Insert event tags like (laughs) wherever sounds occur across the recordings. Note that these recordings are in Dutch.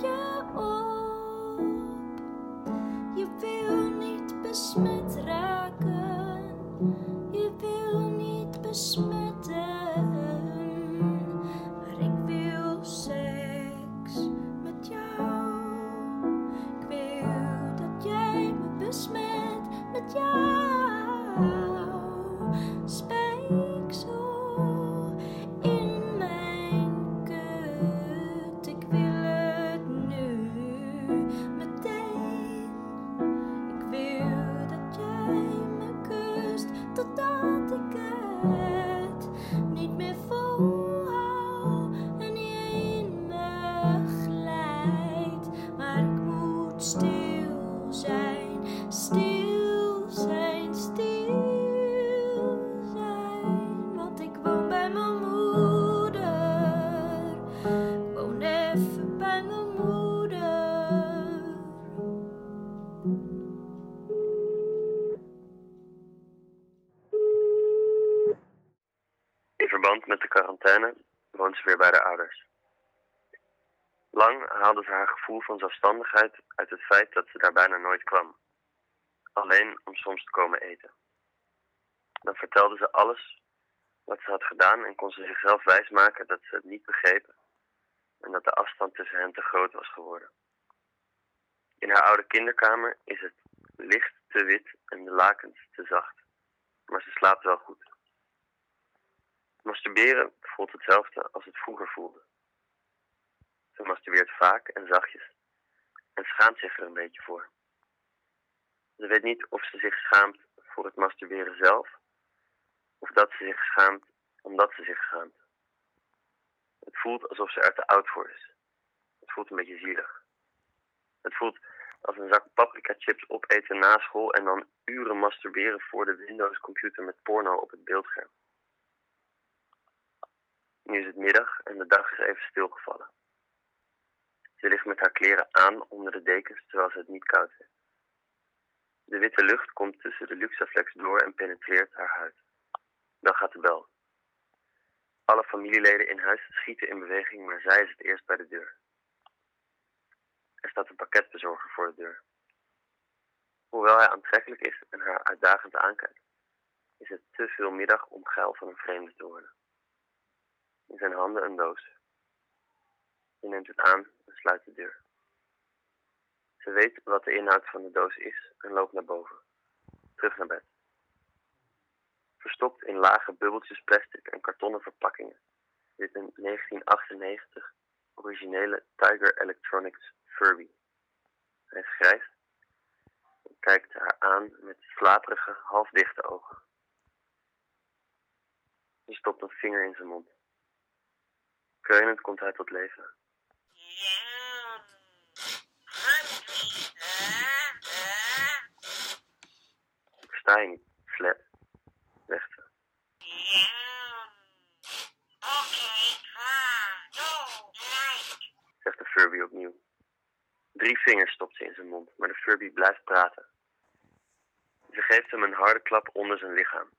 je op. Je wil niet besmet raken. Je wil niet besmetten. Met de quarantaine woont ze weer bij haar ouders. Lang haalde ze haar gevoel van zelfstandigheid uit het feit dat ze daar bijna nooit kwam. Alleen om soms te komen eten. Dan vertelde ze alles wat ze had gedaan en kon ze zichzelf wijsmaken dat ze het niet begrepen en dat de afstand tussen hen te groot was geworden. In haar oude kinderkamer is het licht te wit en de lakens te zacht, maar ze slaapt wel goed. Masturberen voelt hetzelfde als het vroeger voelde. Ze masturbeert vaak en zachtjes en schaamt zich er een beetje voor. Ze weet niet of ze zich schaamt voor het masturberen zelf of dat ze zich schaamt omdat ze zich schaamt. Het voelt alsof ze er te oud voor is. Het voelt een beetje zielig. Het voelt als een zak paprika chips opeten na school en dan uren masturberen voor de Windows computer met porno op het beeldscherm. Nu is het middag en de dag is even stilgevallen. Ze ligt met haar kleren aan onder de dekens terwijl ze het niet koud heeft. De witte lucht komt tussen de Luxaflex door en penetreert haar huid. Dan gaat de bel. Alle familieleden in huis schieten in beweging, maar zij is het eerst bij de deur. Er staat een pakketbezorger voor de deur. Hoewel hij aantrekkelijk is en haar uitdagend aankijkt, is het te veel middag om geil van een vreemde te worden. In zijn handen een doos. Hij neemt het aan en sluit de deur. Ze weet wat de inhoud van de doos is en loopt naar boven. Terug naar bed. Verstopt in lage bubbeltjes plastic en kartonnen verpakkingen zit een 1998 originele Tiger Electronics Furby. Hij grijs en kijkt haar aan met slaperige, halfdichte ogen. Ze stopt een vinger in zijn mond. Kreunend komt hij tot leven. Versta je niet, slet? Zegt ze. Zegt de Furby opnieuw. Drie vingers stopt ze in zijn mond, maar de Furby blijft praten. Ze geeft hem een harde klap onder zijn lichaam.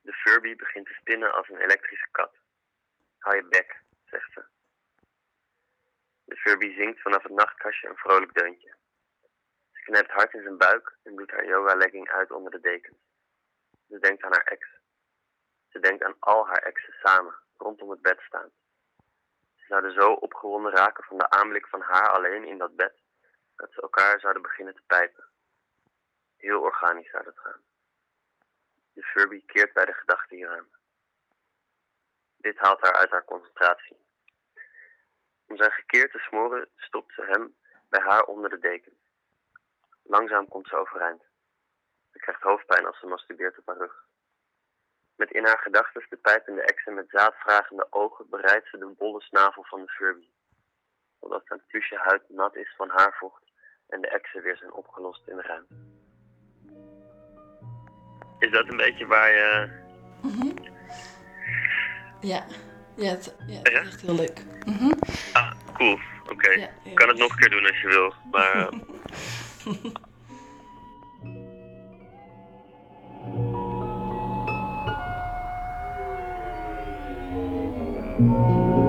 De Furby begint te spinnen als een elektrische kat. Hou je bek, zegt ze. De Furby zingt vanaf het nachtkastje een vrolijk deuntje. Ze knijpt hard in zijn buik en doet haar yoga-legging uit onder de dekens. Ze denkt aan haar ex. Ze denkt aan al haar exen samen, rondom het bed staan. Ze zouden zo opgewonden raken van de aanblik van haar alleen in dat bed, dat ze elkaar zouden beginnen te pijpen. Heel organisch zou dat gaan. De Furby keert bij de gedachte hieraan. Dit haalt haar uit haar concentratie. Om zijn gekeerd te smoren stopt ze hem bij haar onder de deken. Langzaam komt ze overeind. Ze krijgt hoofdpijn als ze masturbeert op haar rug. Met in haar gedachten de pijpende exen met zaadvragende ogen bereidt ze de bolle snavel van de Furby. Totdat zijn plusje huid nat is van haarvocht en de exen weer zijn opgelost in de ruimte. Is dat een beetje waar je... Ja, ja, het, ja, het is Ja? echt heel leuk. Mhm. Ah, cool. Oké. Ja, Ik kan het nog een keer doen als je wil. Maar (laughs) (laughs)